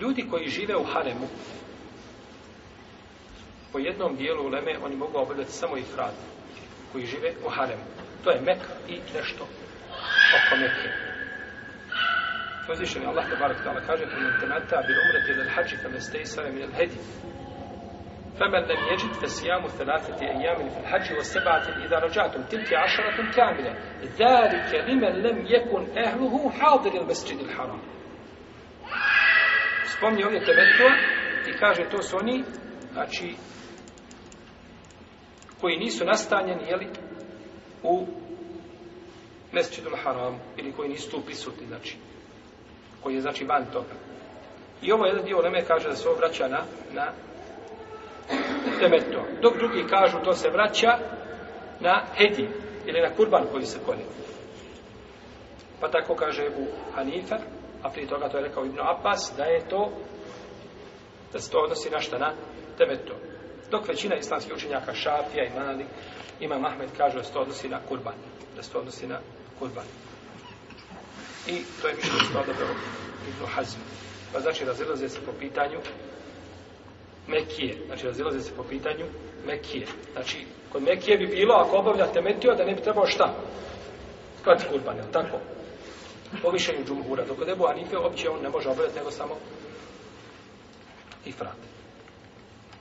Ljudi koji žive u haremu, po jednom dijelu uleme, oni mogu obavljati samo ih rad, koji žive u haremu. To je Mek i nešto oko Mekke. Uzvišen je Allah te barak ta'ala kaže Kada te nata bi umreti ili hađi fa mes min sara minel hedi Fa men nem jeđit fa sijamu thelatiti ajamini fa hađi wa sebaati li idha rađatum tilki ašaratum kamile Zalike li men lem jekun ehluhu hadir il mesjidil haram spomni ovdje tebetua i kaže to su oni znači koji nisu nastanjeni jeli, u mesčidul haram ili koji nisu tu prisutni znači koji je znači van toga i ovo jedan dio Leme kaže da se ovo vraća na, na temeto. Dok drugi kažu to se vraća na hedi ili na kurban koji se kolje. Pa tako kaže Ebu Hanifa, a prije toga to je rekao Ibn Abbas, da je to da se to odnosi na šta na temetu. Dok većina islamskih učenjaka Šafija i Malik, ima Mahmed kaže da se to odnosi na kurban. Da se to odnosi na kurban. I to je mišljenje što dobro Ibn Hazm. Pa znači razilaze se po pitanju Mekije. Znači, razilaze se po pitanju Mekije. Znači, kod Mekije bi bilo, ako obavljate metio, da ne bi trebao šta? Klati kurban, je tako? Po mišljenju džumhura. Dok kod Ebu Hanife, uopće on ne može obavljati, nego samo ifrat.